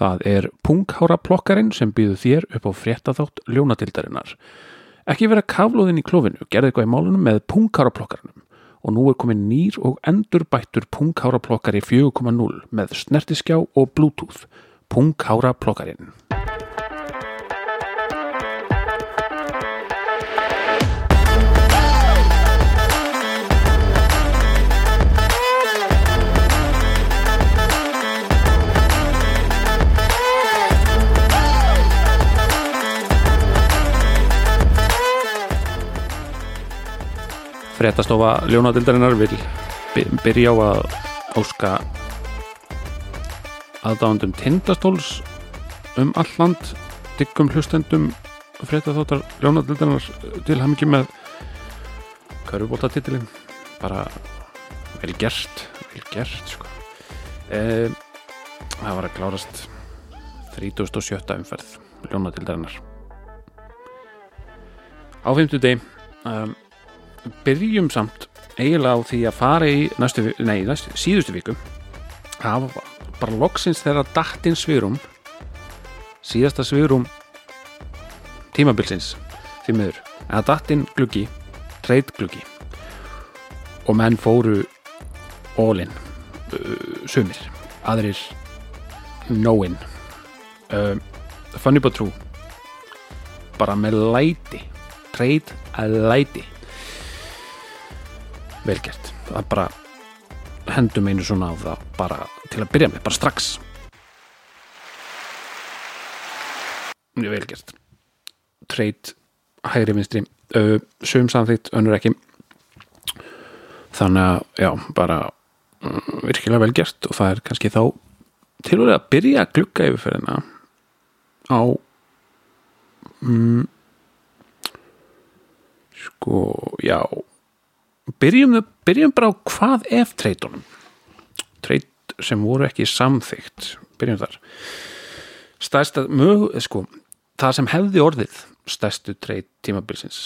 Það er Punghára plokkarinn sem býður þér upp á fréttaþátt ljónatildarinnar. Ekki vera kaflóðin í klófinu, gerði eitthvað í málunum með Punghára plokkarinum og nú er komin nýr og endur bættur Punghára plokkari 4.0 með snertiskjá og bluetooth. Punghára Fréttastofa Ljónadildarinnar vil by- byrja á að óska aðdáðandum tindastóls um all land diggum hlustendum fréttaþáttar Ljónadildarinnar til hamingi með körfubóltatitilin bara vel gert vel gert sko e, það var að klárast 37. umferð Ljónadildarinnar á 50 deg um, byrjum samt eiginlega á því að fara í næstu, nei, næstu, síðustu viku. Það var bara loksins þegar dattinn svirum síðasta svirum tímabilsins því miður, að dattinn gluggi treyt gluggi. Og menn fóru all-in uh, sumir, aðrir no-in uh, funny but true. Bara með læti. Treyt að læti velgert að bara hendum einu svona á það bara til að byrja með, bara strax. Mjög velgert treyt hægri vinstri. Sum samþýtt, önnur ekki. Þannig að já, bara um, virkilega velgert og það er kannski þá til og að byrja að glugga yfirferðina á mm, sko, já byrjum, byrjum bara á hvað ef treytunum? Treyt sem voru ekki samþygt byrjum þar. Stærsta, mög, sko það sem hefði orðið stærstu treyt tímabilsins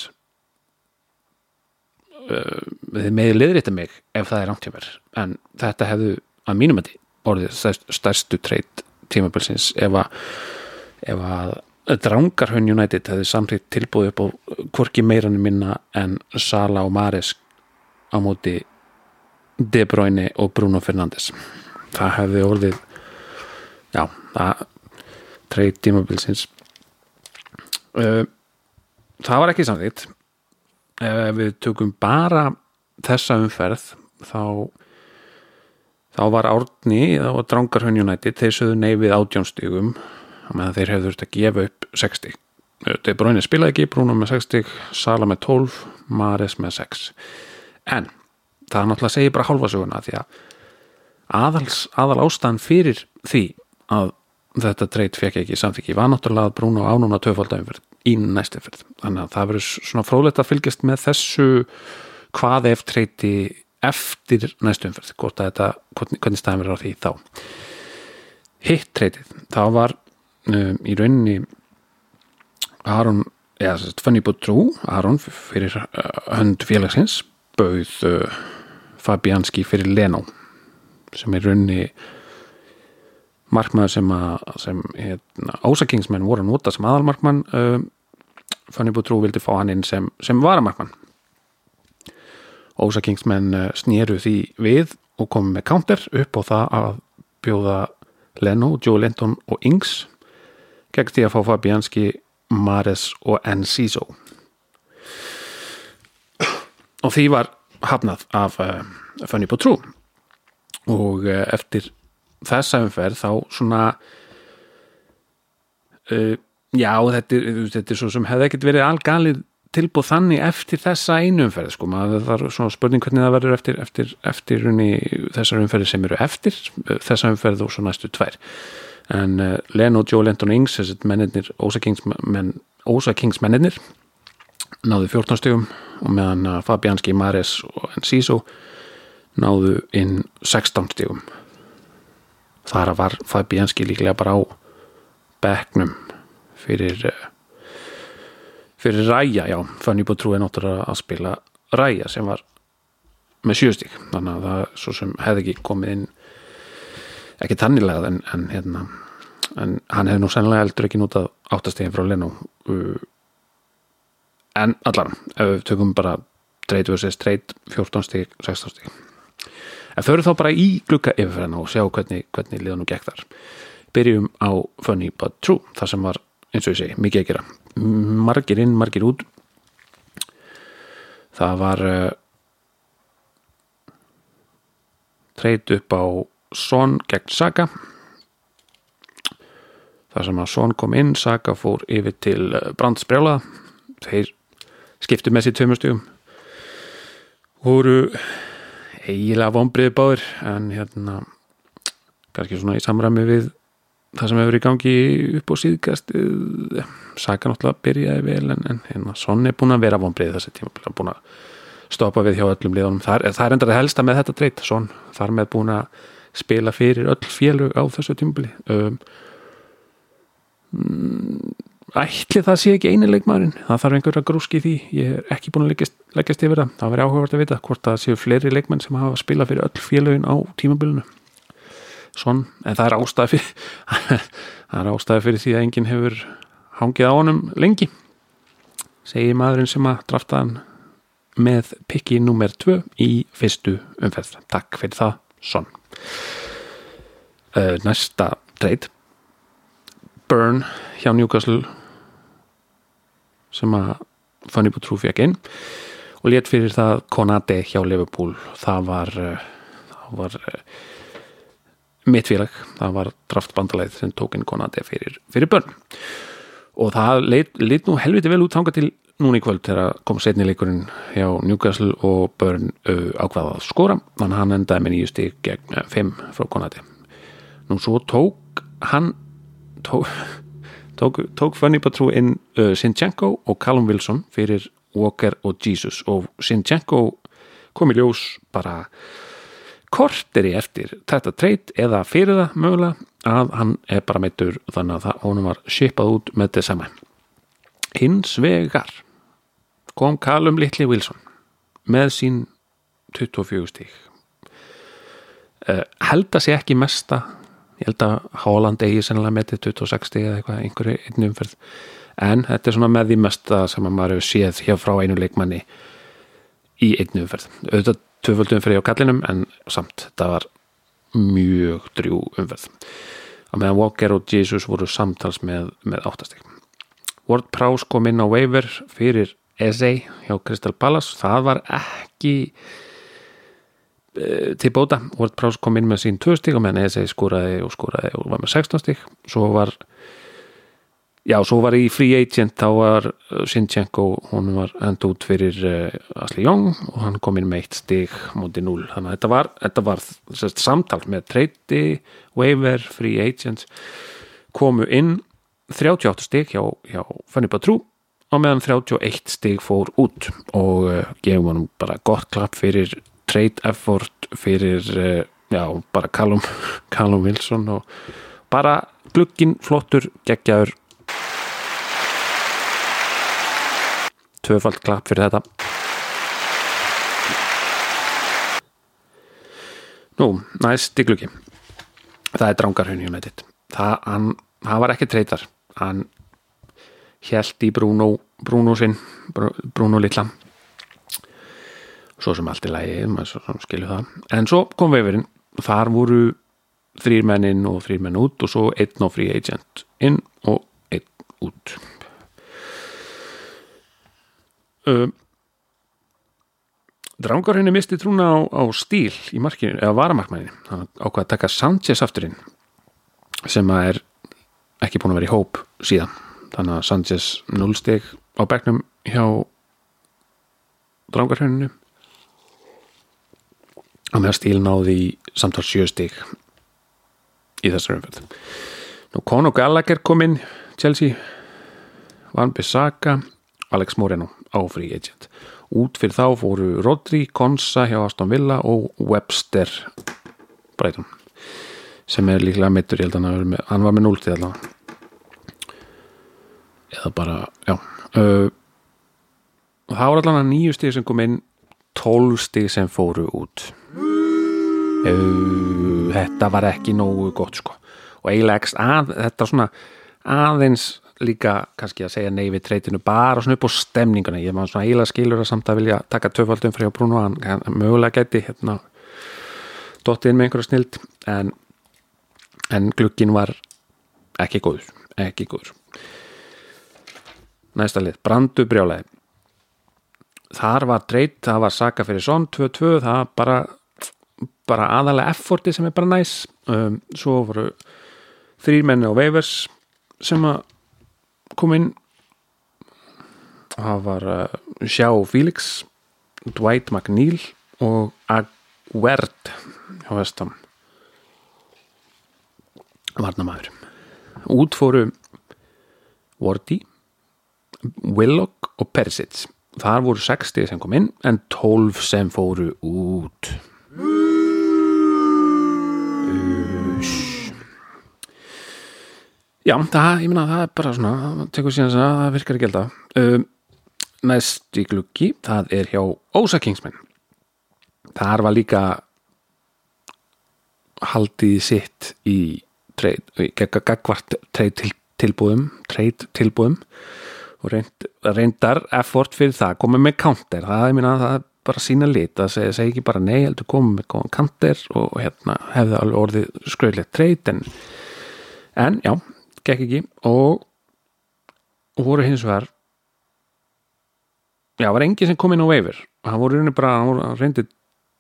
uh, þið meði liðrita mig ef það er rangt hjá mér en þetta hefðu að mínum að orðið stærstu, treyt tímabilsins ef að ef að Drangarhön United hefði samþýtt tilbúið upp á hvorki meiranum minna en Sala og Mares á móti De Bruyne og Bruno Fernandes. Það hefði orðið já, það treyt tímabilsins. Uh, það var ekki samþýtt ef við tökum bara þessa umferð þá þá var Árni og Drangarhön United þeir sögðu nei við átjónstígum meðan þeir hefðu þurft að gefa upp 60 De Bruyne spilaði ekki, Bruno með 60 Sala með 12, Mares með 6 en það náttúrulega segja bara hálfa söguna því að aðals, aðal ástæðan fyrir því að þetta treyt fekk ekki samþykki var náttúrulega að Bruno ánúna töfaldæfumferð í næstu ferð þannig að það verður svona frólægt að fylgjast með þessu hvað ef treyti eftir þetta, hvernig staðan verður á því þá. Hitt treytið, það var um, í rauninni Aron eða sérst Fanny Boutrou Aron fyrir uh, hönd félagsins bauð uh, Fabianski fyrir Leno sem er rauninni markmaður sem sem, hérna, ásakingsmenn voru að nota sem aðalmarkmann uh, Fanny Boutrou vildi fá hann inn sem, sem varamarkmann. Ósakingsmenn uh, snýru því við og komu með counter upp á það að bjóða Leno, Joe Linton og Ings gegn því að fá Fabianski Mares og Enciso og því var hafnað af uh, Fanny Boutrou og uh, eftir þessa umferð þá svona uh, já þetta er, þetta er svo sem hefði ekkert verið algalið tilbúð þannig eftir þessa einu umferð sko, maður er svona spurning hvernig það verður eftir, eftir, eftir þessar umferði sem eru eftir þessa umferð og svo næstu tvær. En Leno, Joe Lenton og Ings þessar mennirnir, ósakingsmenn ósakingsmennirnir náðu 14 stugum og meðan uh, Fabianski, Mares og Enciso náðu inn 16 stugum þar var Fabianski líklega bara á bekknum fyrir uh, fyrir Ræja, já, Fanny Boutrou er náttúrulega að spila Ræja sem var með sjöstík þannig að það svo sem hefði ekki komið inn ekki tannilegað en, en hérna en hann hefði nú sennilega heldur ekki nútað áttastegin frá Leno uh, en allan ef við tökum bara trade versus trade 14 stig, 16 stig. En förum þá bara í glukka yfirferðina og sjá hvernig, hvernig liðan og gekk þar. Byrjum á Funny But True það sem var, eins og ég segi, mikið að gera. Margir inn, margir út. Það var uh, treyt upp á Son gegn Saga þar sem að Son kom inn Saga fór yfir til Brandsbrjála þeir skiptu með sér tveimustugum voru eiginlega vonbriði báður en hérna kannski svona í samræmi við það sem hefur í gangi upp á síðgast Saga náttúrulega byrjaði vel en, en hérna Son er búin að vera vonbriði þessi tíma búin að stoppa við hjá öllum liðunum. Það er, endar að helsta með þetta dreyt Son þar með búin að spila fyrir öll félug á þessu tímabili. Um, ætli það sé ekki eini leikmaðurinn? Það þarf einhver að grúski því. Ég er ekki búin að leggjast, leggjast yfir það. Það verður áhugavert að vita hvort það séu fleiri leikmenn sem hafa spilað fyrir öll félugin á tímabilinu. Svon, en það er ástæði fyrir það er ástæði fyrir því að enginn hefur hangið á honum lengi. Segir maðurinn sem að drafta hann með pikki nummer 2 í fyrstu umferð. Takk fyrir það, Svon uh, næsta treyt Burn hjá Newcastle sem að Fanny Boutrou fekk inn og létt fyrir það Konate hjá Liverpool. Það var, það var mitt félag. Það var draftbandalæð sem tók inn Konate fyrir, fyrir Burn og það leit, leit nú helviti vel út hanga til núna í kvöld þegar kom setni leikurinn hjá Newcastle og Burn uh, ákvaða að skora. Þannig hann endaði með nýju stík gegn 5 frá Konate. Nú svo tók hann tók tók, tók Fanny Patrú inn uh, Sinchenko og Callum Wilson fyrir Walker og Jesus. Og Sinchenko kom í ljós bara korteri eftir þetta treyt eða fyrir það mögulega að hann er bara meittur þannig að það honum var shipað út með þetta saman hins vegar kom Callum Little Wilson með sín 24 stík uh, held að sé ekki mesta ég held að Háland eigi sennilega með til 26 eða eitthvað, einhverju einu umferð. En þetta er svona með því mesta sem að maður hefur séð hjá frá einu leikmanni í einu umferð. Auðvitað tvöföldu umferð hjá kallinum en samt, þetta var mjög drjú umferð. Og meðan Walker og Jesus voru samtals með, með áttastík Ward Prowse kom inn á waiver fyrir Eze hjá Crystal Palace. Það var ekki til bóta. Ward Prowse kom inn með sín 2 stík og meðan ESA skóraði og skóraði og var með 16 stík svo var já, svo var í free agent þá var Sinchenko, hún var hend út fyrir uh, Asli Young og hann kom inn með 1 stík mútið 0 þannig að þetta var, þetta var sérst, samtal með trade, waiver, free agents komu inn. 38 stík hjá, hjá Fanny Batrú og meðan 31 stík fór út og gefum hann bara gott klapp fyrir trade effort fyrir já, bara Callum, Callum Wilson og bara glukkin flottur geggjaður. Tvöfald klapp fyrir þetta. Nú, næst í glukki það er Drangarhraun United það, hann, hann var ekki treytar hann held í Bruno Bruno sinn, Bruno Lilla svo sem allt er lægi, maður skilju það. En svo kom vefurinn, þar voru þrýr menn inn og þrýr menn út og svo einn og free agent inn og einn út. Uh, Drangarhenni misti trúna á, á stíl í markinu, eða varamarkmanni hann ákvaði að taka Sanchez afturinn sem að er ekki búin að vera í hóp síðan. Þannig að Sanchez 0 steg á begnum hjá Drangarhenninu og meðan stíl náði í samtal 7 stík í þessar umfjöld nú Conor Gallagher kom inn Chelsea Van Bissaka Alex Moreno á free agent. Út fyrir þá fóru Rodri, Konsa hjá Aston Villa og Webster Brighton sem er líklega mittur, ég held að hann, með, hann var með 0 til allavega. Eða bara, já uh, og það var allavega nýju stík sem kom inn 12 stík sem fóru út þetta var ekki nógu gott sko. Og eiginlega að, þetta svona aðeins líka kannski að segja nei við treytinu bara svona upp á stemninguna. Ég maður svona eiginlega skilur að samt að vilja taka töfaldum frá Bruno, hann, mögulega geti hérna dottið inn með einhverja snild en, en glukkin var ekki góður ekki góður. Næsta lið, brandu brjálæði. Þar var treyt, það var saka fyrir son 2-2, það bara bara aðalega efforti sem er bara næs. Um, svo voru þrýrmenni og veifers sem að kom inn. Það var uh, Sjá Felix Dwight McNeil og Agwerd hjá vestam varnamæður út fóru Wardy Willock og Persic þar voru 60 sem kom inn en 12 sem fóru út Já, það, ég meina, það er bara svona það tekur síðan að það virkar ekki alltaf um, næst í gluggi það er hjá Ósa Kingsman þar var líka haldið sitt í gagvart treyt til, tilbúðum treyt tilbúðum. Og reynd, reyndar effort fyrir það komið með counter, það er minna það er bara sína lit, það segi, segi ekki bara nei heldur komið með góðan counter og hérna hefði alveg orðið skröðlegt treyt en, en já gekk ekki og, voru hins vegar já, var enginn sem kom inn á veifir það voru reyndi bara, það voru reyndi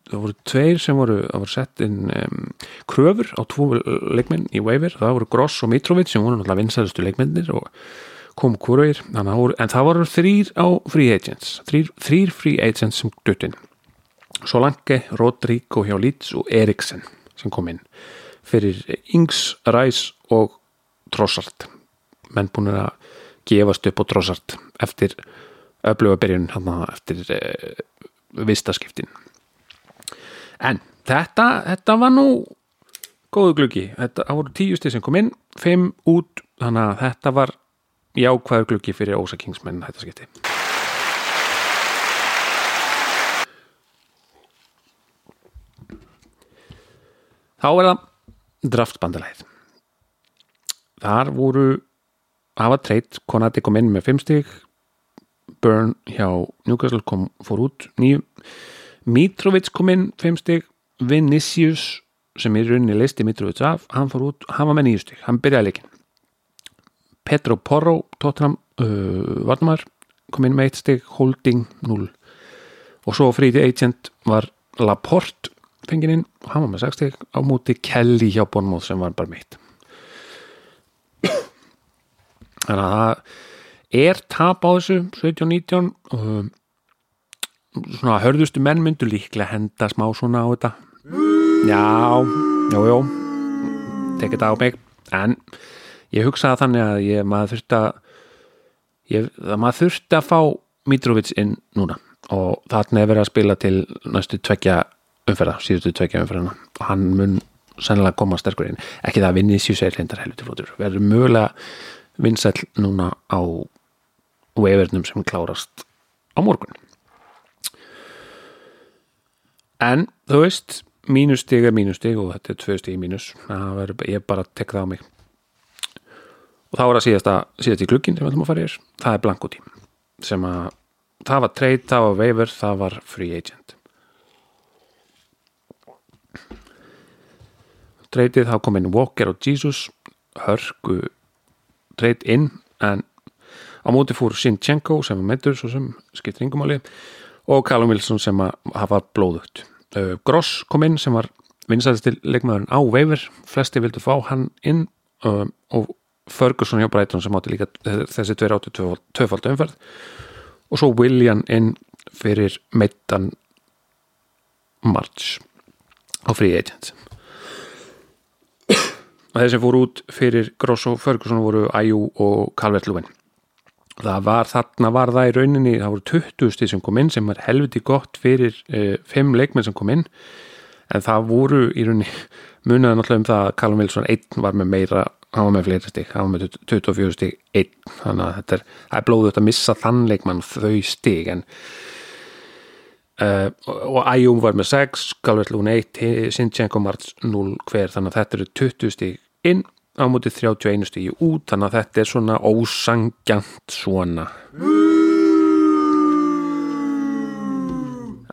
það voru tveir sem voru, voru sett inn um, kröfur á tvo leikmenn í veifir, það voru Gross og Mitrovic sem voru náttúrulega vinsæðustu leikmennir og kom kurveir, en það voru þrýr á free agents þrýr, þrýr free agents sem duttinn Solanke, Rodrigo hjá Leeds og Eriksen sem kom inn. Fyrir Ings, Ræs og Trossart menn búin að gefast upp á Trossart eftir öfluga byrjun eftir eh, vistaskiptin. En þetta, þetta var nú góðu gluggi. Þetta voru tíu stið sem kom inn fimm út, þannig að þetta var jákvæður gluggi fyrir Ósa Kingsmenn þetta skipti. Þá er það draftbandalæð þar voru hafa treyt, Konati kom inn með 5 stík Burn hjá Newcastle kom fór út nýju Mitrovic kom inn 5 stík Vinicius sem í rauninni listi Mitrovic af hann fór út, hann var með 9 stík, hann byrjaði leikin Petro Porro Tottenham uh, Varnamar kom inn með 1 stík, Holding 0 og svo fríti agent var Laporte fengið inn og hann var með 6 stík á móti Kelly hjá Bournemouth sem var bara meitt þannig að það er tap á þessu 17-19 og svona hörðustu menn myndu líklega henda smá svona á þetta. Já, jú, jú tekið þetta á mig en ég hugsaði þannig að ég maður þurfti að ég, maður þurfti að fá Mitrovic inn núna. Og þarna er verið að spila til næstu tvekja umferða, síðustu tvekja umferðana og hann mun sennilega koma sterkur inn. Ekki það að vinni síðusæðlindar helviti flótur verður mögulega vinsæl núna á veifernum sem klárast á morgun. En þú veist mínustig er mínustig og þetta er tvö stig mínus. Verður, ég bara tek það á mig. Og þá er að síðast, að, síðast í klukkin sem við ætlum að fara í það er blankotím sem að það var trade, það var waiver, það var free agent. Tradeið þá kom inn Walker og Jesus hörgu trade inn en á móti fór Sinchenko sem var meittur svo sem skiptir yngumáli og Callum Wilson sem hafa blóðugt. Uh, Gross kom inn sem var vinsæðist til leikmaðurinn á veifir flesti vildu fá hann inn uh, og Ferguson hjá Breitón sem átti líka þessi 2-8 tvöfald umferð og svo William inn fyrir meittan March á Free Agents og þeir sem fóru út fyrir Gross og Ferguson voru Ajú og Calvert-Lewin það var þarna var það í rauninni það voru 20 stíð sem kom inn sem var helviti gott fyrir 5 eh, leikmenn sem kom inn. En það voru í rauninni munaði náttúrulega um það að Callum Wilson 1 var með meira hann var með fleiri stík, hann var með 24 stík 1, þannig að þetta er, er blóðut að missa þann leikmann þau stík en Uh, og Æjum var með 6 Galvertlún 1, Sinchenko Marts 0 hver. Þannig að þetta eru 20 stík inn á móti 31 stígi út þannig að þetta er svona ósangjant svona.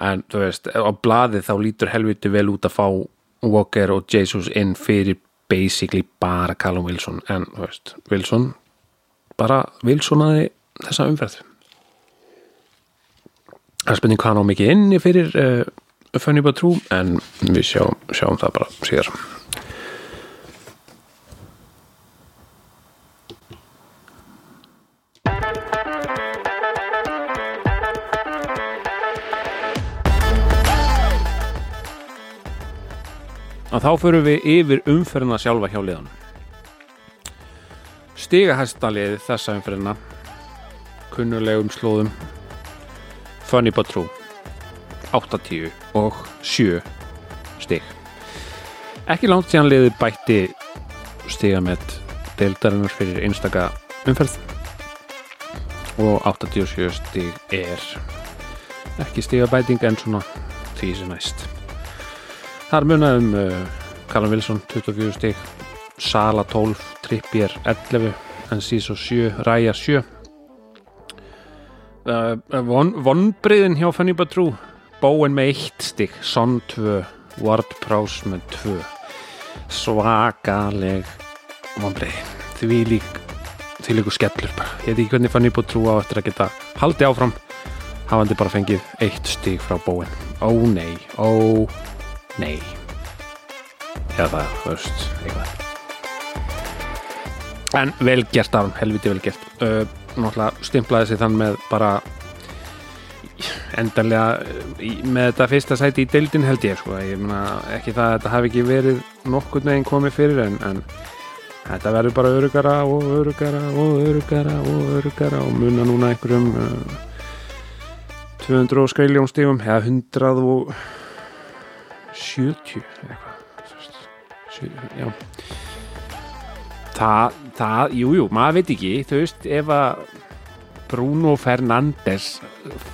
En þú veist á blaði þá lítur helviti vel út að fá Walker og Jesus inn fyrir basically bara Callum Wilson. En þú veist, Wilson bara Wilsonaði þessa umferð. Það er spurning hvað hann á mikið inni fyrir uh, Funny But True en við sjáum, sjáum það bara síðar að þá förum við yfir umferðina sjálfa hjá liðan stiga hæstalið þessa umferðina kunnulegum slóðum Funny But True 80 og 7 stig. Ekki langt síðan liði bætti stiga með deildarinnar fyrir einstaka umferð og 87 stig er ekki stiga bæting en svona því sem næst þar munaðum uh, Callum Wilson 24 stig Sala 12, Trippier 11 Enciso 7, Raya 7 uh, von, vonbriðin hjá Fanny Batrú Bowen með 1 stig Son 2, Ward Prowse með 2 svakaleg vonbriði því lík því líku skellur bara. Ég veit ekki hvernig Fanny Batrú á eftir að geta haldið áfram hafandi bara fengið 1 stig frá Bowen. Ó nei, ó nei. Eða það, þú veist, eitthvað. En vel gert af hann, helviti vel gert. Uh, náttúrulega stimplaði sig þann með bara endanlega í, með þetta fyrsta sæti í deildin held ég sko, ég meina ekki það að þetta hafi ekki verið nokkur neginn komið fyrir en, en þetta verður bara örugara og örugara og örugara og örugara og muna núna einhverjum uh, 200 og skreiljón stífum eða 100 og 70 eitthvað já. Það, það, jújú, jú, maður veit ekki þú veist, ef að Bruno Fernandes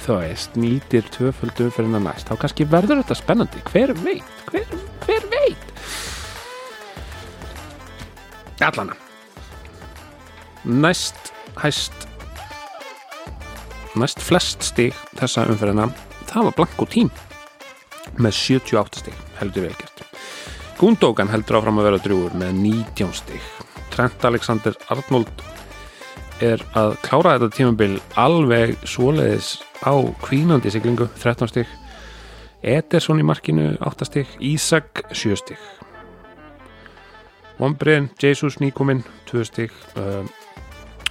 þú veist, nýtir tvöföldum fyrir hann næst, þá kannski verður þetta spennandi. Hver veit, hver, hver veit? Allana næst hæst næst flest stig þessa umferðina. Það var Blanko tím með 78 stig, heldur velgert Gundókan heldur áfram að vera drúur með 19 stig. Trent Alexander Arnold er að klára þetta tímabil alveg svoleiðis á kvínandi siglingu. 13 stig. Ederson í markinu 8 stig. Ísak 7 stig. Vombriðin Jesus Níkominn 2 stig. Uh,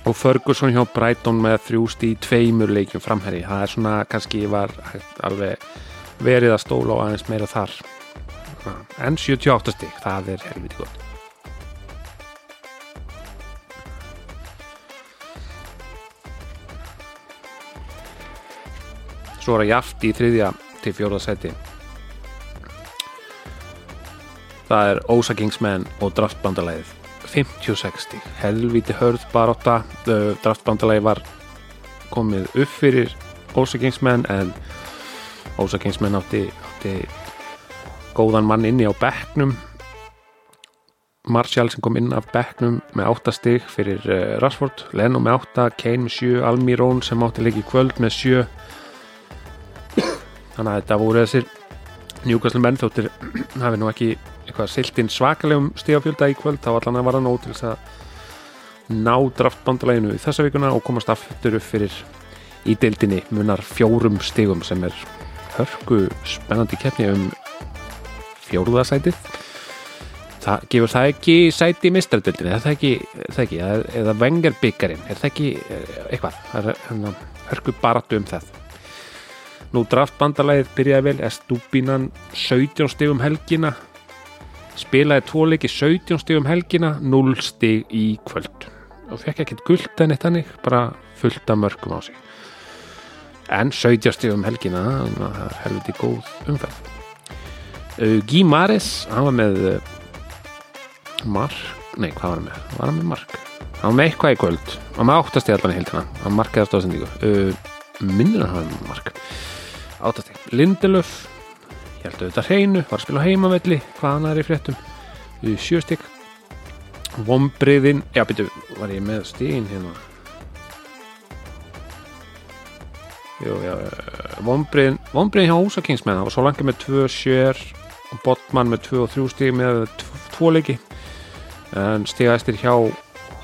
og Ferguson hjá Brighton með 3 stig í tveimur leikjum framherri það er svona kannski var alveg verið að stóla á aðeins meira þar. En 78 stig, það er helviti gott. Svo er að jaft í þriðja til fjóða seti það er Ósakingsmenn og draftbandalæðið 56 stig, helviti hörð baróta, draftbandalæði var komið upp fyrir Ósakingsmenn en Ósakingsmenn átti, átti góðan mann inni á bekknum. Martial sem kom inn af bekknum með 8 stig fyrir uh, Rashford, Leno með 8 Kane með 7, Almirón sem átti leiki kvöld með 7 þannig að þetta voru þessir njúkastlega menn þóttir hafi nú ekki eitthvað siltinn svakalegum stígafjölda í kvöld þá allan að vara nóg til þess að ná draftbandaleginu í þessa vikuna og komast aftur upp fyrir í deildinni munar fjórum stigum sem er hörku spennandi keppni um fjóruðasætið það gefur það ekki sæti í mistradöldinu, er það ekki, er það ekki eða vengerbyggarinn, er það ekki eitthvað, það er hérna, hörku baratu um það. Nú draftbandalæðið byrjaði vel Estúbínan 17 stigum helgina. Spilaði tvoleiki 17 stigum helgina 0 stig í kvöld. Og fekk ekkert guld en eitt hannig bara fullt af mörgum á sig en 17 stigum helgina helviti góð umferð. Uh, Guy Mares hann var með uh, mark, nei hvað var hann með? Var hann með mark, hann var með eitthvað í kvöld. Hann var með áttast í allan í heildina. Hann markaði á stóðsendíku uh, minnir að hann var með mark? Áttastík, Lindelöf ég held að þetta hreinu, var að spila heimavelli hvað hann er í fréttum. Sjöstík Vombriðin, já byrju, var ég með stíðin hérna Vombriðin hjá Ósakingsmenn, það var svo langið með tvö sér og Botman með tvö og þrjú stíð með tv- tvo leiki. En stíðastir hjá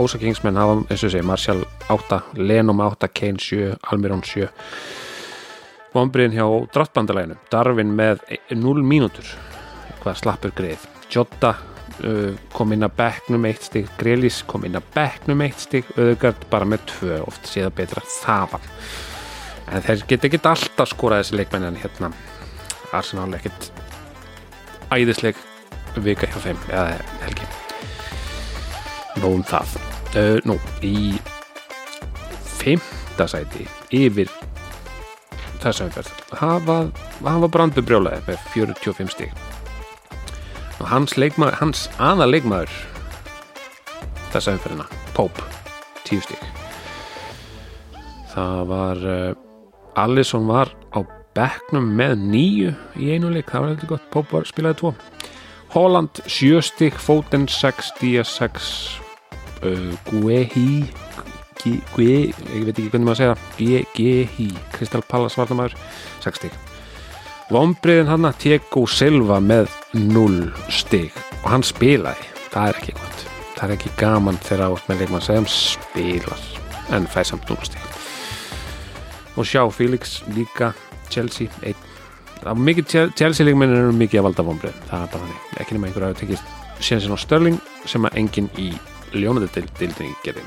Ósakingsmenn hafa, eins og segi, Marshall 8 Lenum 8, Kane 7, Almirón 7 Vombriðin hjá draftbandalæginu, Darvin með 0 mínútur. Eitthvað slappur greið. Jota uh, kom inn að bekknum eitt stig. Grelis kom inn að bekknum eitt stig. Auðvitað bara með tvö oft séða betra þaðan en þeir geta ekki alltaf skorað þessi leikmenn en hérna Arsenal ekkit æðisleik vika hjá þeim eða helgi? Nóum það. Uh, nú, í fymta sæti yfir þessa umferð. Hafa, hafa brandu brjólaði með 45 stig. Og hans, leikmaður, hans aða leikmaður þessa umferðina Pope, 10 stig. Það var uh, Allison var á bekknum með nýju í einu leik, það var heldur gott. Pope var, spilaði tvo. Holland 7 stig, Foden 6 Díaz 6 uh, Guehi Guehi, ég veit ekki hvernig maður segja það. Guehi, Crystal Palace varnamæður 6 stig. Vombriðin hann að Tiago Silva með 0 stig. Og hann spilaði, það er ekki gott. Það er ekki gaman þegar átt með leikmann sem spilar en fær samt 0 stig og sjá Felix líka Chelsea 1 það var mikið Chel- Chelsea leikmenn eru mikið að valda vombrið það er þannig, ekki nema einhver að tekist sénsinn á Störling sem að enginn í ljónadildinni gerði.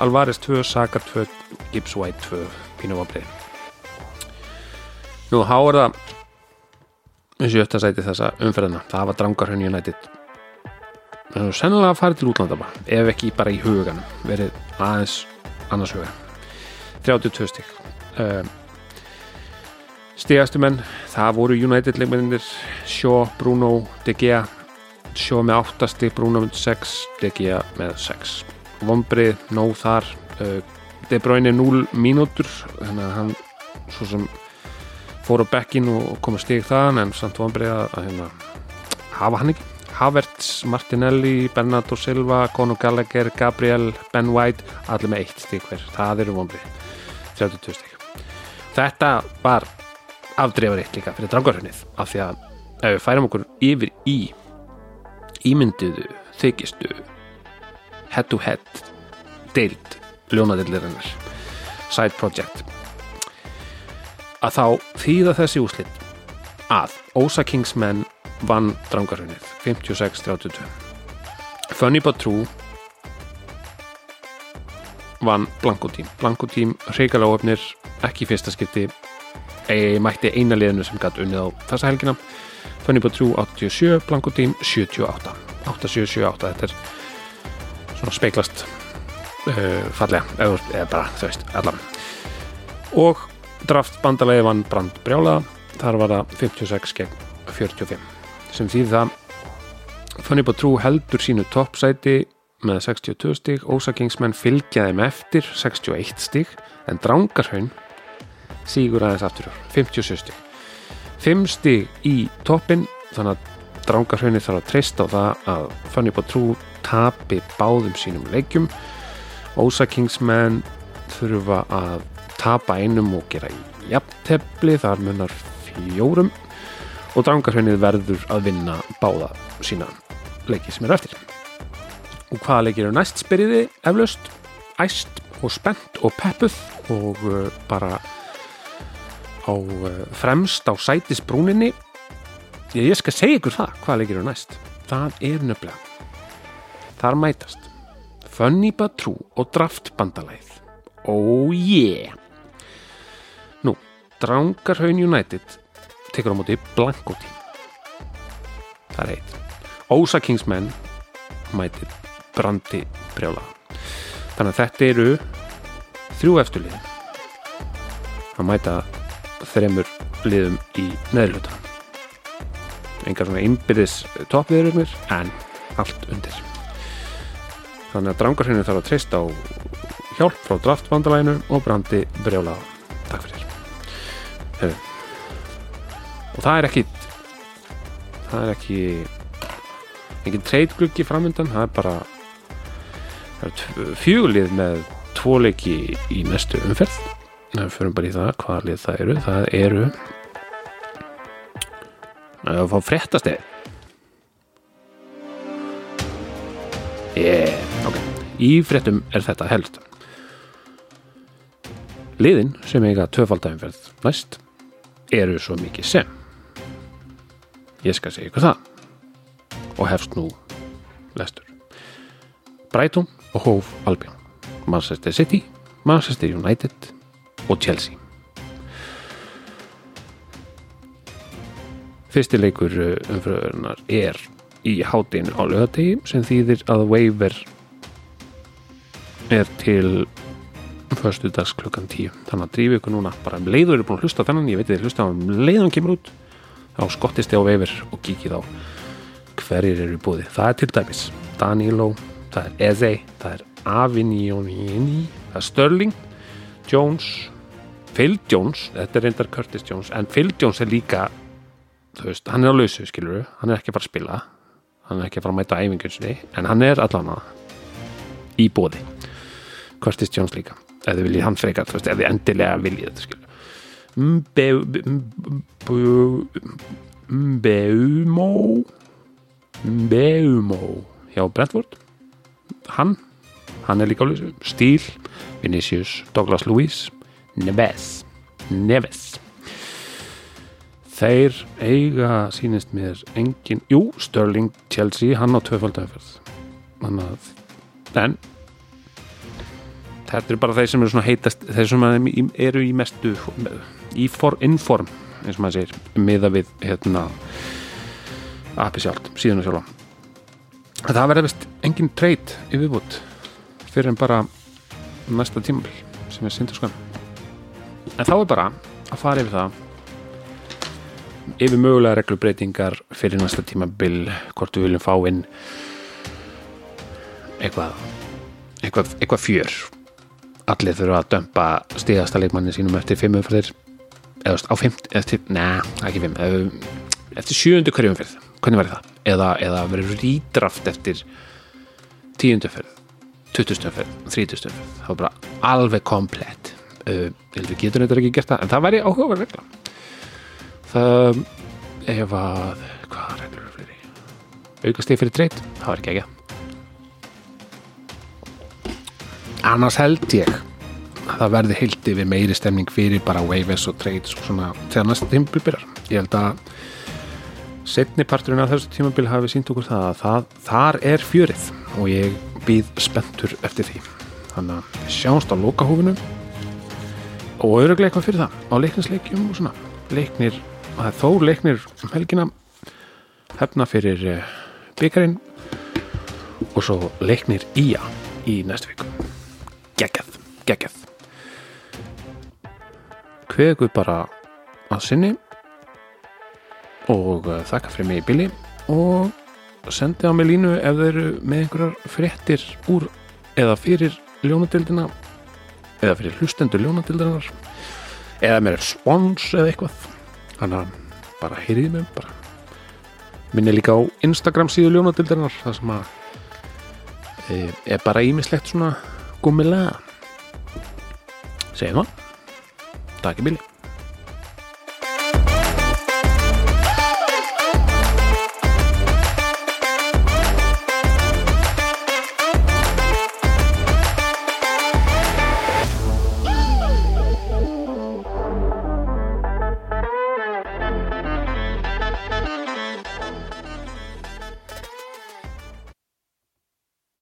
Alvarez 2, Saka 2 Gibbs White 2, Pínu vombrið Nú, há er það eins og ötta sæti þessa umferðina. Það var Drangarhönn United. Sennilega að fara til útlanda bara, ef ekki bara í huganum. Verið aðeins annars huga 32 stík um, stigastu menn það voru United leikmennir Shaw, Bruno, De Gea. Shaw með 8 stík, Bruno með 6 De Gea með 6 Vombrið, nóg þar. Uh, De Bruyne 0 mínútur þannig að hann svo sem fór á bekkin og kom að stig þaðan en samt vonbrið að, að hérna, hafa hann ekki Havertz, Martinelli, Bernardo Silva Conor Gallagher, Gabriel, Ben White allir með eitt stig hver, það eru vonbrið 32 stig. Þetta var afdreifaritt líka fyrir drangarhunnið af því að ef við færum okkur yfir í ímynduðu þykistu head to head deild ljónadildirinnar side project að þá þýða þessi úslit að Ósa Kingsmen vann drangarhunnið 56-32 Funny But True vann Blanco Team reykala óöfnir ekki fyrsta skipti. E, mætti eina liðinu sem gætt unnið á þessa helgina. Funny But True 87 Blanco Team 78 8778 þetta er svona speiklast uh, fallega eða, bara þau veist allan og draft bandalegi vann brand brjála þar var það 56 gegn 45 sem þýð það Funny But True heldur sínu toppsæti með 62 stík Ósa Kingsmen fylgjaði með eftir 61 stík en Drangarhaun sígur aðeins aftur 57 stík 5 stík í toppin þannig að Drangarhaunni þarf að treysta á það að Funny But True tapi báðum sínum leikjum. Ósa Kingsmen þurfa að tapa einum og gera jafntefli þar munar fjórum og Drangarhaunnið verður að vinna báða sína leiki sem er eftir. Og hvaða leikir eru næst spyriði eflaust, æst og spennt og peppuð og uh, bara á uh, fremst á sætisbrúninni. Ég, skal segja ykkur það hvaða leikir eru næst. Það er nefnilega þar mætast Funny But True og Draft bandalæð oh yeah! Nú, Drangarhaun United tekur á móti Blanco Team það er eitt. Ósa Kingsmen mætir brandi brjála. Þannig að þetta eru þrjú eftirlið að mæta þremur liðum í neðluta engar svona innbyrðis toppviðurumir en allt undir. Þannig að drangarhinu þarf að treysta á hjálp frá draftbandalæginu og brandi brjála takk fyrir. Heru. Og það er ekki það er ekki engin treytgluggi framöndan það er bara það er fjögulið með tvo leiki í næstu umferð. Við förum bara í það hvaða lið það eru það eru að fá fréttasteg yeah, ok. Í fréttum er þetta helst. Liðin sem eiga tvöfaldæfumferð næst eru svo mikið sem ég skal segja ykkur það. Og hefst nú lestur. Brighton og Hove Albion. Manchester City, Manchester United og Chelsea. Fyrsti leikur umfröðunar er í hátinn á lögategi sem þýðir að waiver er til förstu dags klukkan tíu. Þannig að drífi ykkur núna bara um leiður eru búin að hlusta þennan, ég veit þið hlusta um leiðan kemur út á skottist á waiver og kíkið á hverjir eru búið það er til dæmis Danilo, það er Eze það er Avignon það er Sterling, Jones Phil Jones, þetta er reyndar Curtis Jones, en Phil Jones er líka þú veist, hann er á lausu, skilur hann er ekki að fara að spila hann er ekki að fara að mæta æfingunsinni, en hann er allan í bóði Curtis Jones líka ef þið viljið hann frekar, þú veist, ef þið endilega viljið þetta, skilur Mbeumo Mbeumo hjá Brentford hann, hann er líka á lausu Stíl, Vinicius, Douglas Lewis Neves Neves. Þeir eiga sínist mér engin, jú, Sterling Chelsea, hann á tvöfaldafjörð hann að en þetta er bara þeir sem eru svona heitast þeir sem eru í mestu í for, inform, eins og maður segir miða við hérna appi sjálf, síðan og sjálf það verður vist engin treyt í viðbútt fyrir en bara næsta tímabil sem er sindur skoðan en þá er bara að fara yfir það yfir mögulega reglubreitingar fyrir næsta tímabil hvort við viljum fá inn eitthvað eitthvað, eitthvað fjör. Allir þurfa að dömpa stíðasta leikmanni sínum eftir fimm umfyrðir eða á fimm, eftir, neða, ekki fimm eftir sjöundu hverjum umfyrð hvernig verður það? Eða, eða verður rídraft eftir tíundu umfyrð tuttustu umfyrð, þrítustu umfyrð það var bara alveg komplett. Uh, heldur getur þetta ekki gert það en það væri áhugaverð regla. Það ef að hvað reglur eru fyrir aukast ég fyrir treyt, það var ekki ekki. Annars held ég að það verði hildi við meiri stemning fyrir bara waivers og trades og svona þegar næsta tímabil byrjar. Ég held að setni parturinn af þessu tímabil hafi sínt okkur það að það, þar er fjörið og ég býð spenntur eftir því. Þannig að við sjáumst á lokahófinu og öruglega eitthvað fyrir það á leiknisleikjum og svona. Leiknir, þó leiknir um helgina hefna fyrir byggarinn og svo leiknir ía í næstu viku. Geggjað, geggjað kveðu bara að sinni og þakka fyrir mig í bili og sendi á mig línu ef þeir eru með einhverjar fréttir úr eða fyrir ljónadildina eða fyrir hlustendur ljónadildarinnar eða með respons eða eitthvað. Þannig að bara heyriði mig bara. Minni líka á Instagram síðu ljónadildarinnar það sem að e, er bara ímislegt svona gummilega segjum það takk í bíli